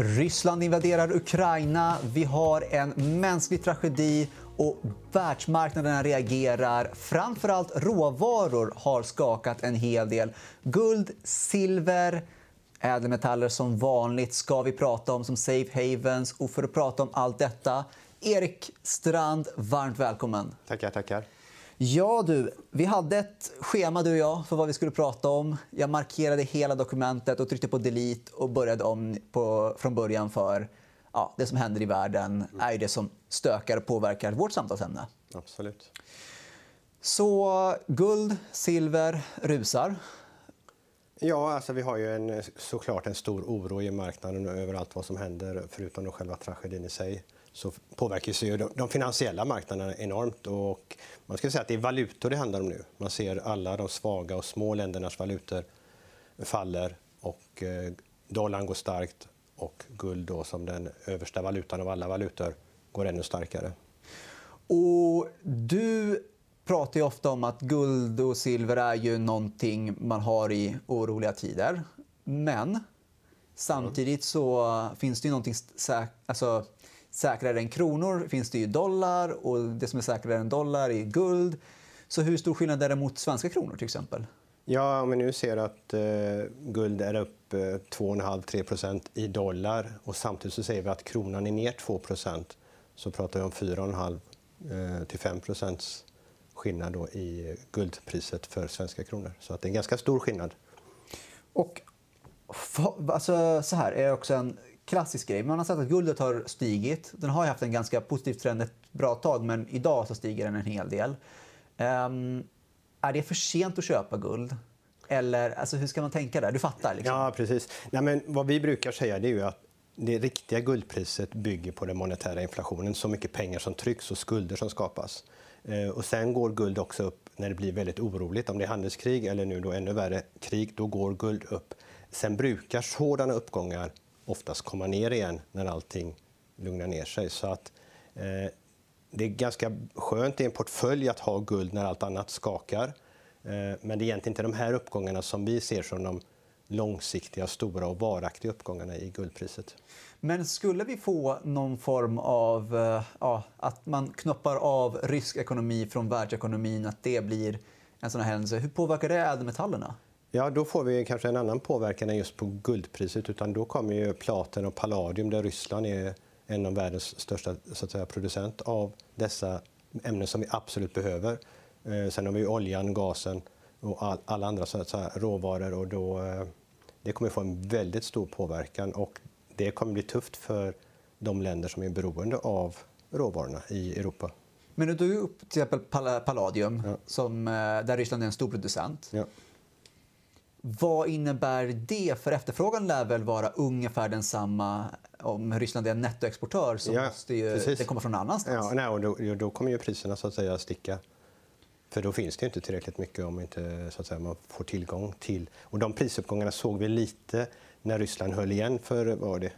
Ryssland invaderar Ukraina. Vi har en mänsklig tragedi och världsmarknaderna reagerar. Framförallt råvaror har skakat en hel del. Guld, silver, ädelmetaller som vanligt ska vi prata om som safe havens. Och för att prata om allt detta, Erik Strand, varmt välkommen. Tackar, tackar. Ja, du. Vi hade ett schema, du och jag, för vad vi skulle prata om. Jag markerade hela dokumentet och tryckte på delete och började om på, från början för ja, det som händer i världen är det som stökar och påverkar vårt samtalsämne. Absolut. Så guld, silver rusar. Ja, alltså vi har ju en, såklart en stor oro i marknaden över allt vad som händer, förutom själva tragedin i sig så påverkas ju de finansiella marknaderna enormt. Och man ska säga att det är valutor det handlar om nu. Man ser alla de svaga och små ländernas valutor faller och eh, dollarn går starkt och guld då, som den översta valutan av alla valutor går ännu starkare. Och du pratar ofta om att guld och silver är ju någonting man har i oroliga tider. Men samtidigt så finns det ju någonting alltså, säkrare än kronor finns det ju dollar och det som är säkrare än dollar är guld. Så hur stor skillnad är det mot svenska kronor till exempel? Ja, om vi nu ser att eh, guld är upp eh, 2,5-3% i dollar och samtidigt så säger vi att kronan är ner 2% så pratar vi om 4,5 eh, till 5% skillnad då i guldpriset för svenska kronor. Så att det är en ganska stor skillnad. Och alltså, så här är också en klassisk grej. Man har sett att guldet har stigit. Den har haft en ganska positiv trend ett bra tag, men idag så stiger den en hel del. Um, är det för sent att köpa guld? Eller alltså, hur ska man tänka där? Du fattar? Liksom. Ja, precis. Nej, men vad vi brukar säga är ju att det riktiga guldpriset bygger på den monetära inflationen. Så mycket pengar som trycks och skulder som skapas. Ehm, och sen går guld också upp när det blir väldigt oroligt. Om det är handelskrig eller nu då ännu värre krig, då går guld upp. Sen brukar sådana uppgångar oftast komma ner igen när allting lugnar ner sig. Så att, eh, det är ganska skönt i en portfölj att ha guld när allt annat skakar. Eh, men det är egentligen inte de här uppgångarna som vi ser som de långsiktiga, stora och varaktiga uppgångarna i guldpriset. Men skulle vi få någon form av... Eh, ja, att man knoppar av rysk ekonomi från världsekonomin, att det blir en sån här händelse. Hur påverkar det ädelmetallerna? Ja, då får vi kanske en annan påverkan än just på guldpriset. utan Då kommer ju platen och palladium, där Ryssland är en av världens största så att säga, producent av dessa ämnen som vi absolut behöver. Eh, sen har vi oljan, gasen och all, alla andra så att säga, råvaror. Och då, eh, det kommer få en väldigt stor påverkan. och Det kommer bli tufft för de länder som är beroende av råvarorna i Europa. Men du tog upp till exempel palladium, ja. som, eh, där Ryssland är en stor producent. Ja. Vad innebär det? För efterfrågan lär väl vara ungefär densamma. Om Ryssland är en nettoexportör så ja, måste ju det komma från någon annanstans. Ja, nej, och då, då kommer ju priserna så att säga sticka. För då finns det inte tillräckligt mycket om inte så att säga, man får tillgång till... Och de prisuppgångarna såg vi lite när Ryssland höll igen för var det,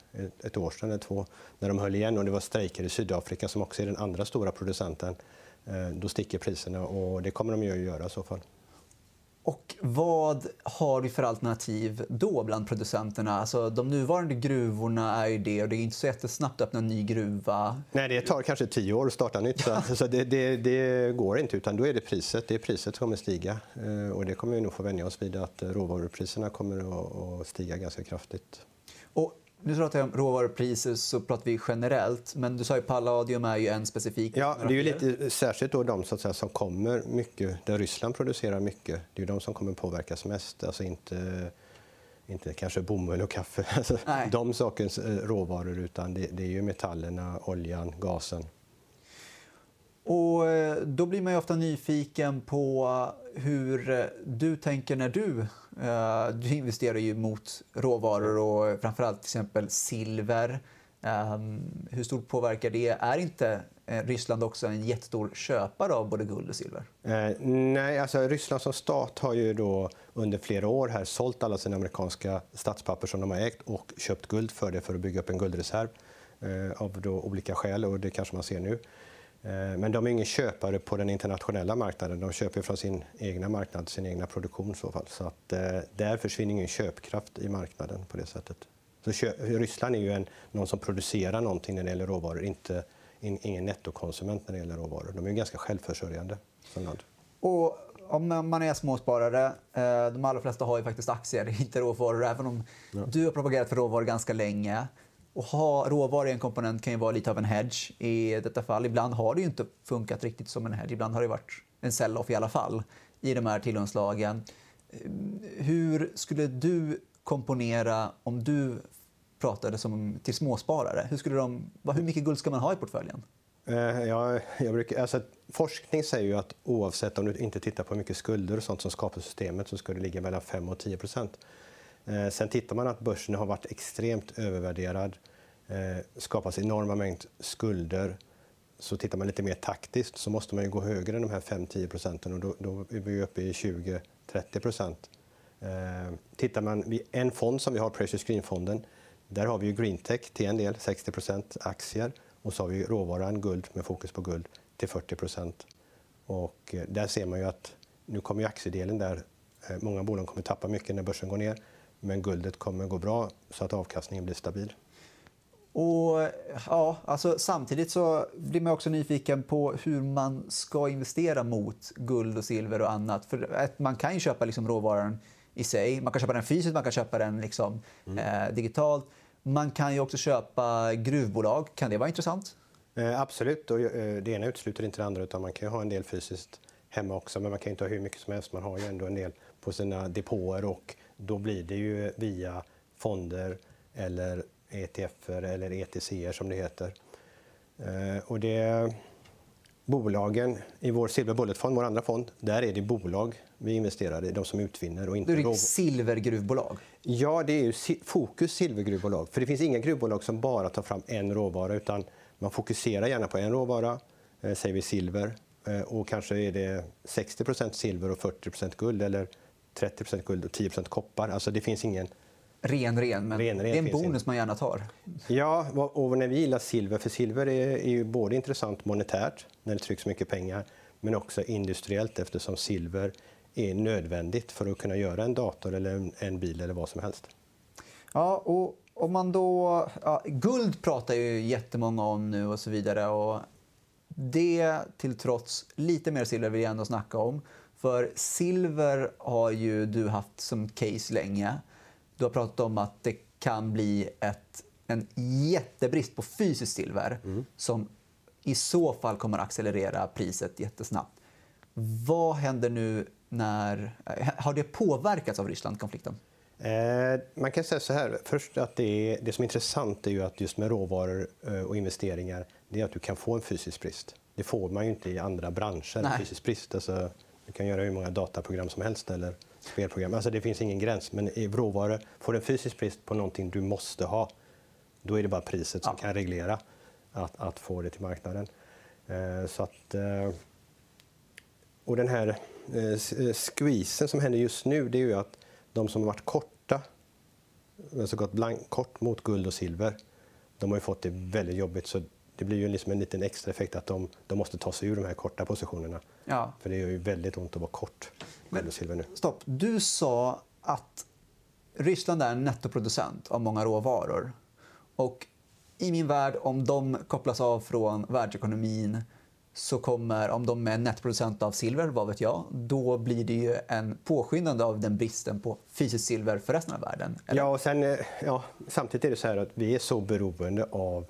ett år sedan eller två. När de höll igen och det var strejker i Sydafrika som också är den andra stora producenten. Eh, då sticker priserna och det kommer de ju att göra i så fall. Och vad har vi för alternativ då bland producenterna? Alltså, de nuvarande gruvorna är ju det och det är inte så jättesnabbt att öppna en ny gruva. Nej, det tar kanske tio år att starta nytt. Ja. Så det, det, det, går inte, utan då är det priset. Det är priset som kommer stiga. Eh, och det kommer vi nog få vänja oss vid att råvarupriserna kommer att stiga ganska kraftigt. Och nu pratar jag om råvarupriser så pratar vi generellt. Men du sa ju palladium är ju en specifik. Ja, det är ju lite särskilt då de så att säga, som kommer mycket, där Ryssland producerar mycket. Det är de som kommer påverkas mest. Alltså inte, inte kanske bomull och kaffe, alltså, de sortens eh, råvaror, utan det, det är ju metallerna, oljan, gasen. Och eh, då blir man ju ofta nyfiken på hur eh, du tänker när du, eh, du investerar ju mot råvaror och framförallt till exempel silver. Ehm, hur stort påverkar det? Är inte Ryssland också en jättestor köpare av både guld och silver? Eh, nej, alltså Ryssland som stat har ju då under flera år här sålt alla sina amerikanska statspapper som de har ägt och köpt guld för det för att bygga upp en guldreserv eh, av då olika skäl och det kanske man ser nu. Eh, men de är ingen köpare på den internationella marknaden. De köper från sin egna marknad, sin egna produktion. Så, fall. så att, eh, där försvinner ingen köpkraft i marknaden på det sättet. Så Ryssland är ju en, någon som producerar någonting när det gäller råvaror, inte in, ingen nettokonsument när det gäller råvaror. De är ganska självförsörjande som land. Och om man är småsparare, eh, de allra flesta har ju faktiskt aktier, inte råvaror. Även om du har propagerat för råvaror ganska länge. Och ha råvaror i en komponent kan ju vara lite av en hedge i detta fall. Ibland har det ju inte funkat riktigt som en hedge. Ibland har det varit en sell-off i alla fall i de här tillgångslagen. Eh, hur skulle du komponera om du pratade som till småsparare? Hur, skulle de, hur mycket guld ska man ha i portföljen? Eh, ja, jag brukar, alltså, forskning säger ju att oavsett om du inte tittar på hur mycket skulder och sånt som skapar systemet så ska det ligga mellan 5 och 10 Eh, sen tittar man att börsen har varit extremt övervärderad, eh, skapas enorma mängd skulder. Så tittar man lite mer taktiskt så måste man ju gå högre än de här 5-10 procenten och då, då, är vi uppe i 20-30 procent. Eh, tittar man vid en fond som vi har, Precious Green-fonden, där har vi ju Greentech till en del, 60 procent aktier. Och så har vi råvaran guld med fokus på guld till 40 procent. Och eh, där ser man ju att nu kommer ju aktiedelen där. Eh, många bolag kommer tappa mycket när börsen går ner. Men guldet kommer gå bra så att avkastningen blir stabil. Och, ja, alltså, samtidigt så blir man också nyfiken på hur man ska investera mot guld och silver och annat. För man kan ju köpa liksom råvaran i sig. Man kan köpa den fysiskt, man kan köpa den liksom, mm. eh, digitalt. Man kan ju också köpa gruvbolag. Kan det vara intressant? Eh, absolut. Och, eh, det ena utesluter inte det andra. Utan man kan ha en del fysiskt hemma också. Men man kan inte ha hur mycket som helst. Man har ju ändå en del på sina depåer. Och då blir det ju via fonder eller ETF eller ETC som det heter. Eh, och det, bolagen i vår Silver Bullet-fond, vår andra fond, där är det bolag vi investerar i, de som utvinner. Och inte det är silvergruvbolag? Ja, det är ju fokus silvergruvbolag. För det finns inga gruvbolag som bara tar fram en råvara utan man fokuserar gärna på en råvara, eh, säger vi silver. Eh, och kanske är det 60% silver och 40% guld eller 30% guld och 10% koppar. Alltså det finns ingen ren, ren, men ren, ren, det är en bonus man gärna tar. Ja, och när vi gillar silver, för silver är, är ju både intressant monetärt, när det trycks mycket pengar, men också industriellt eftersom silver är nödvändigt för att kunna göra en dator eller en bil eller vad som helst. Ja, och om man då... Ja, guld pratar ju jättemånga om nu och så vidare. Och det till trots, lite mer silver vill jag ändå snacka om. För silver har ju du haft som case länge. Du har pratat om att det kan bli ett, en jättebrist på fysiskt silver mm. som i så fall kommer att accelerera priset jättesnabbt. Vad händer nu när... Har det påverkats av Rysslandkonflikten? Eh, man kan säga så här. Först att det, det som är intressant är ju att just med råvaror eh, och investeringar det är att du kan få en fysisk brist. Det får man ju inte i andra branscher. Nej. Fysisk brist. Alltså, du kan göra hur många dataprogram som helst eller spelprogram. Alltså, det finns ingen gräns. Men i råvaror, får du en fysisk brist på någonting du måste ha, då är det bara priset som ja. kan reglera att, att få det till marknaden. Eh, så att, eh, och den här eh, eh, squeezen som händer just nu, det är ju att de som har varit korta, alltså gått blank, kort mot guld och silver, de har ju fått det väldigt jobbigt. Så det blir ju liksom en liten extra effekt att de, de måste ta sig ur de här korta positionerna. Ja. För det gör ju väldigt ont att vara kort silver nu. Stopp. Du sa att Ryssland är en nettoproducent av många råvaror. Och i min värld, om de kopplas av från världsekonomin så kommer, om de är nettproducent av silver, vad vet jag, då blir det ju en påskyndande av den bristen på fysiskt silver för resten av världen. Eller? Ja, och sen, eh, ja, samtidigt är det så här att vi är så beroende av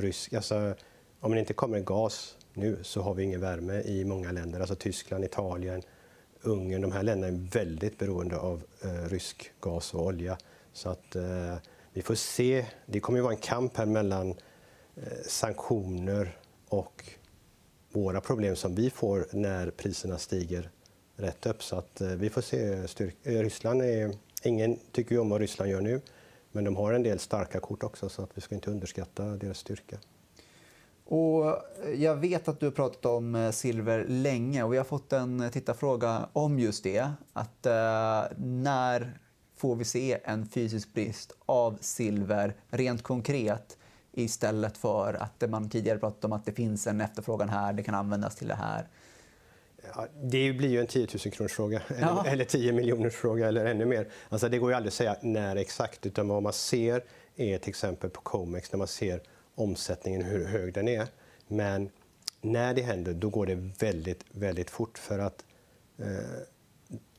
rysk... Alltså, om det inte kommer gas nu så har vi ingen värme i många länder. Alltså Tyskland, Italien, Ungern. De här länderna är väldigt beroende av eh, rysk gas och olja. Så att eh, vi får se. Det kommer att vara en kamp här mellan eh, sanktioner och våra problem som vi får när priserna stiger rätt upp. Så att eh, vi får se. Eh, Ryssland är, ingen tycker ju om vad Ryssland gör nu, men de har en del starka kort också så att vi ska inte underskatta deras styrka. Och eh, jag vet att du har pratat om eh, silver länge och vi har fått en eh, tittarfråga om just det. Att, eh, när får vi se en fysisk brist av silver rent konkret? istället för att man tidigare pratat om att det finns en efterfrågan här, det kan användas till det här. Ja, det blir ju en 10 000 kronors fråga ja. eller, eller 10 miljoners fråga eller ännu mer. Alltså det går ju aldrig att säga när exakt, utan vad man ser är till exempel på Comex när man ser omsättningen, hur hög den är. Men när det händer, då går det väldigt, väldigt fort. För att eh,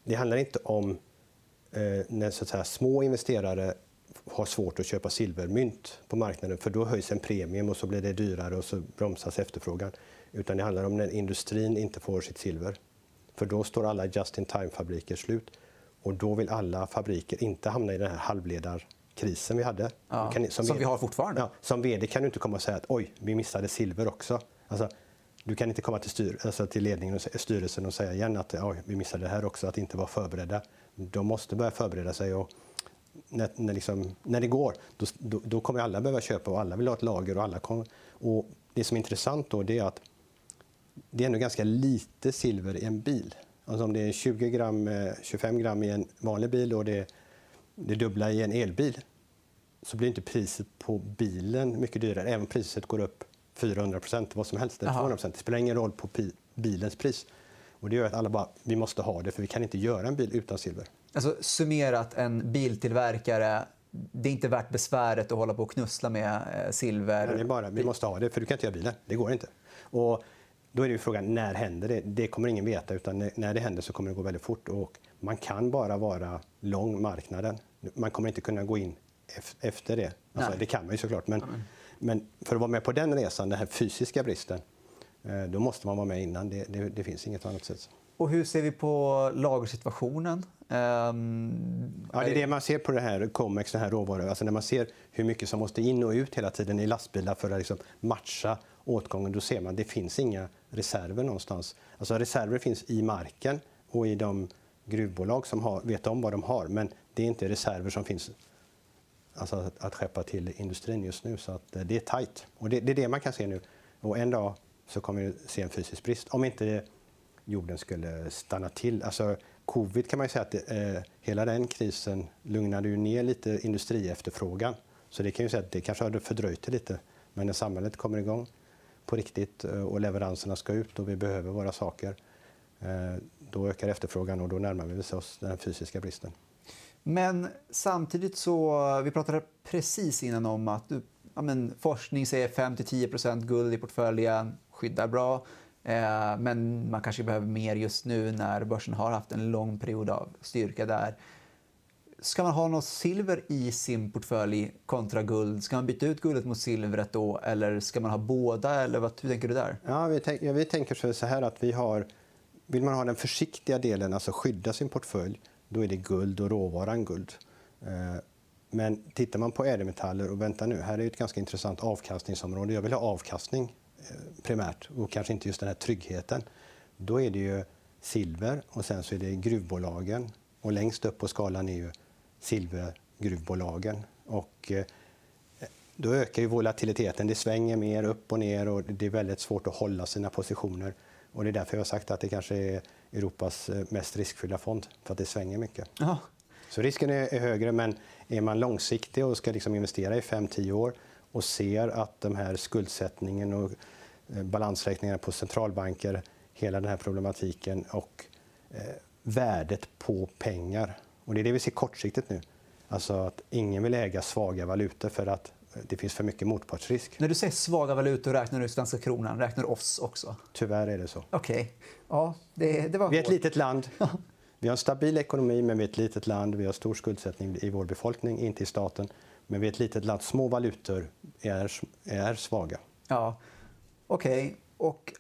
det handlar inte om eh, när så att säga, små investerare har svårt att köpa silvermynt på marknaden för då höjs en premium och så blir det dyrare och så bromsas efterfrågan. Utan det handlar om när industrin inte får sitt silver. För då står alla just-in-time-fabriker slut. Och då vill alla fabriker inte hamna i den här halvledarkrisen vi hade. Ja, kan, som, som vi har fortfarande. Ja, som vd kan du inte komma och säga att oj, vi missade silver också. Alltså, du kan inte komma till, styr, alltså till ledningen och styrelsen och säga igen att oj, vi missade det här också, att inte vara förberedda. De måste börja förbereda sig. Och när, när, liksom, när det går, då, då, då, kommer alla behöva köpa och alla vill ha ett lager. Och alla kommer, och det som är intressant då är att det är ändå ganska lite silver i en bil. Alltså om det är 20 gram, 25 eh, gram i en vanlig bil och det, det dubbla i en elbil så blir inte priset på bilen mycket dyrare. Även om priset går upp 400 procent, vad som helst, eller 200 procent. Det spelar ingen roll på bilens pris. Och det gör att alla bara, vi måste ha det för vi kan inte göra en bil utan silver. Alltså, summerat, en biltillverkare det är inte värt besväret att hålla på och knussla med eh, silver. Nej, det är bara, vi måste ha det, för du kan inte göra bilen. Det går inte. Och då är det frågan, när händer det? Det kommer ingen veta, utan när det händer så kommer det gå väldigt fort. Och man kan bara vara lång marknaden. Man kommer inte kunna gå in efter det. Alltså, det kan man ju såklart, men, men för att vara med på den resan, den här fysiska bristen, eh, då måste man vara med innan. Det, det, det finns inget annat sätt. Och hur ser vi på lagersituationen? Um, ja, det är det man ser på det här Comex, den här råvaran. Alltså när man ser hur mycket som måste in och ut hela tiden i lastbilar för att liksom matcha åtgången, då ser man att det finns inga reserver någonstans. Alltså reserver finns i marken och i de gruvbolag som har, vet om vad de har, men det är inte reserver som finns alltså att, att skeppa till industrin just nu. Så att eh, det är tajt. Och det, det, är det man kan se nu. Och en dag så kommer vi se en fysisk brist. Om inte jorden skulle stanna till. Alltså, covid kan man säga att det, eh, hela den krisen lugnade ju ner lite industriefterfrågan. Så det kan ju säga att det kanske hade fördröjt det lite. Men när samhället kommer igång på riktigt eh, och leveranserna ska ut och vi behöver våra saker, eh, då ökar efterfrågan och då närmar vi oss den fysiska bristen. Men samtidigt så, vi pratade precis innan om att du, ja men, forskning säger 5-10% guld i portföljen, skyddar bra. Eh, men man kanske behöver mer just nu när börsen har haft en lång period av styrka där. Ska man ha något silver i sin portfölj kontra guld? Ska man byta ut guldet mot silvret då eller ska man ha båda? Eller vad, hur tänker du där? Ja, vi, tänk, ja, vi tänker så här att vi har, vill man ha den försiktiga delen, alltså skydda sin portfölj, då är det guld och råvaran guld. Eh, men tittar man på ädelmetaller och vänta nu, här är ett ganska intressant avkastningsområde. Jag vill ha avkastning eh, primärt och kanske inte just den här tryggheten. Då är det ju silver och sen så är det gruvbolagen och längst upp på skalan är ju silvergruvbolagen. Och eh, då ökar ju volatiliteten. Det svänger mer upp och ner och det är väldigt svårt att hålla sina positioner. Och det är därför jag har sagt att det kanske är Europas eh, mest riskfyllda fond, för att det svänger mycket. Aha. Så risken är, högre, men är man långsiktig och ska liksom investera i 5-10 år och ser att den här skuldsättningen och eh, balansräkningarna på centralbanker, hela den här problematiken och värdet på pengar. Och det är det vi ser kortsiktigt nu. Alltså att ingen vill äga svaga valutor för att det finns för mycket motpartsrisk. När du säger svaga valutor, räknar du svenska kronan? Räknar oss också? Tyvärr är det så. Okay. Ja, det, det var vi är ett litet land. Vi har en stabil ekonomi, men vi är ett litet land. Vi har stor skuldsättning i vår befolkning, inte i staten. Men vi är ett litet land. Små valutor är, är svaga. Ja, okej. Okay. Och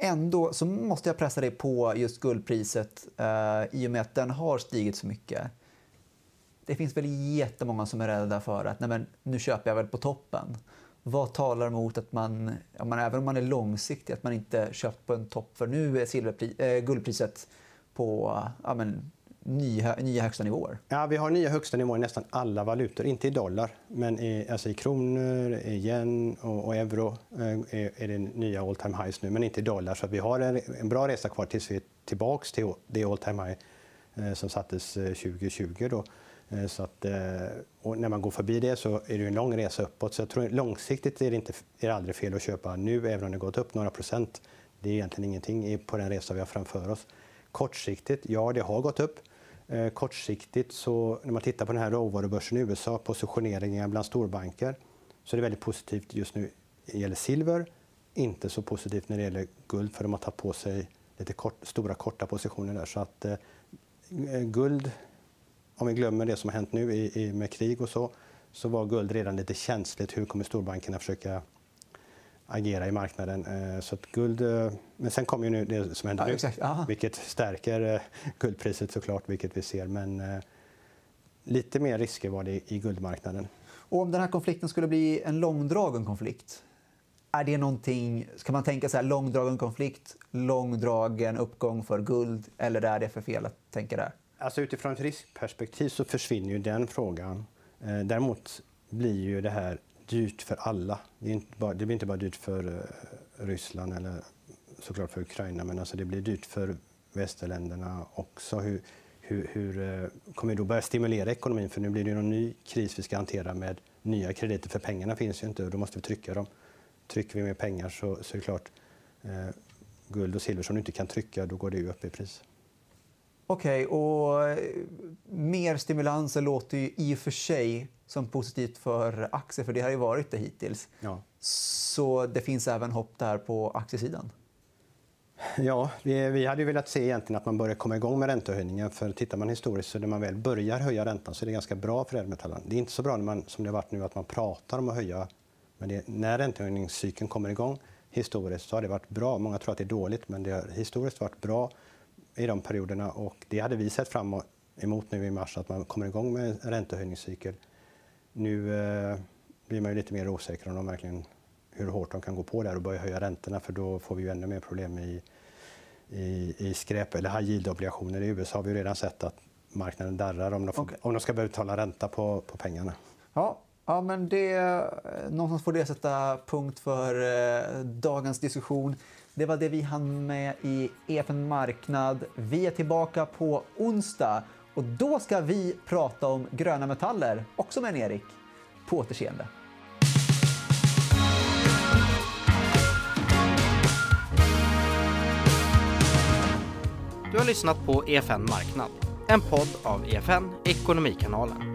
ändå så måste jag pressa dig på just guldpriset eh, i och med att den har stigit så mycket det finns väl jättemånga som är rädda för att nej men, nu köper jag väl på toppen. Vad talar emot att man, ja, man, även om man är långsiktig, att man inte köpt på en topp? För nu är silverpri, äh, guldpriset på ja, men, nya, nya högsta nivåer. Ja, vi har nya högsta nivåer i nästan alla valutor. Inte i dollar, men i, alltså i kronor, i yen och, och euro eh, är, är det nya all time highs nu, men inte i dollar. Så vi har en, en bra resa kvar tills vi är tillbaka till det all time high eh, som sattes eh, 2020. Då. Så att, och när man går förbi det så är det en lång resa uppåt. Så jag tror långsiktigt är det, inte, är det aldrig fel att köpa nu, även om det gått upp några procent. Det är egentligen ingenting på den resa vi har framför oss. Kortsiktigt, ja, det har gått upp. Eh, kortsiktigt, så när man tittar på den här råvarubörsen i USA, positioneringen bland storbanker, så är det väldigt positivt just nu när det gäller silver. Inte så positivt när det gäller guld, för de har tagit på sig lite kort, stora korta positioner där. Så att eh, eh guld, om vi glömmer det som har hänt nu i, i, med krig och så, så var guld redan lite känsligt. Hur kommer storbankerna försöka agera i marknaden. Eh, så att guld, eh, men sen kommer ju nu det som händer ja, nu, vilket stärker eh, guldpriset såklart, vilket vi ser. Men lite mer risker var det i guldmarknaden. Och om den här konflikten skulle bli en långdragen konflikt, är det någonting, ska man tänka så här, långdragen konflikt, långdragen uppgång för guld eller är det för fel att tänka där? Alltså utifrån ett riskperspektiv så försvinner ju den frågan. Däremot blir ju det här dyrt för alla. Det, är inte bara, det blir inte bara dyrt för eh, Ryssland eller såklart för Ukraina, men alltså det blir dyrt för västerländerna också. Hur, hur, hur eh, kommer vi då börja stimulera ekonomin? För nu blir det en ny kris vi ska hantera med nya krediter, för pengarna finns ju inte och då måste vi trycka dem. Trycker vi med pengar så, så är det klart, eh, guld och silver som du inte kan trycka, då går det ju upp i pris. Okej, okay, och mer stimulanser låter ju i och för sig som positivt för aktier, för det har ju varit det hittills. Ja. Så det finns även hopp där på aktiesidan? Ja, vi, vi hade ju velat se egentligen att man börjar komma igång med räntehöjningen. För tittar man historiskt så när man väl börjar höja räntan så är det ganska bra för ädelmetallerna. Det är inte så bra när man, som det har varit nu att man pratar om att höja. Men det, när räntehöjningscykeln kommer igång historiskt så har det varit bra. Många tror att det är dåligt, men det har historiskt varit bra i de perioderna. Och det hade vi sett fram emot nu i mars, att man kommer igång med en räntehöjningscykel. Nu eh, blir man ju lite mer osäker om de verkligen, hur hårt de kan gå på där och börja höja räntorna för då får vi ju ännu mer problem i, i, i skräp eller high yield-obligationer. I USA har vi redan sett att marknaden darrar om de, får, okay. om de ska börja betala ränta på, på pengarna. Ja, ja, men det, eh, någonstans får det sätta punkt för eh, dagens diskussion. Det var det vi hann med i EFN Marknad. Vi är tillbaka på onsdag och då ska vi prata om gröna metaller, också med en Erik. På återseende. Du har lyssnat på EFN Marknad, en podd av EFN Ekonomikanalen.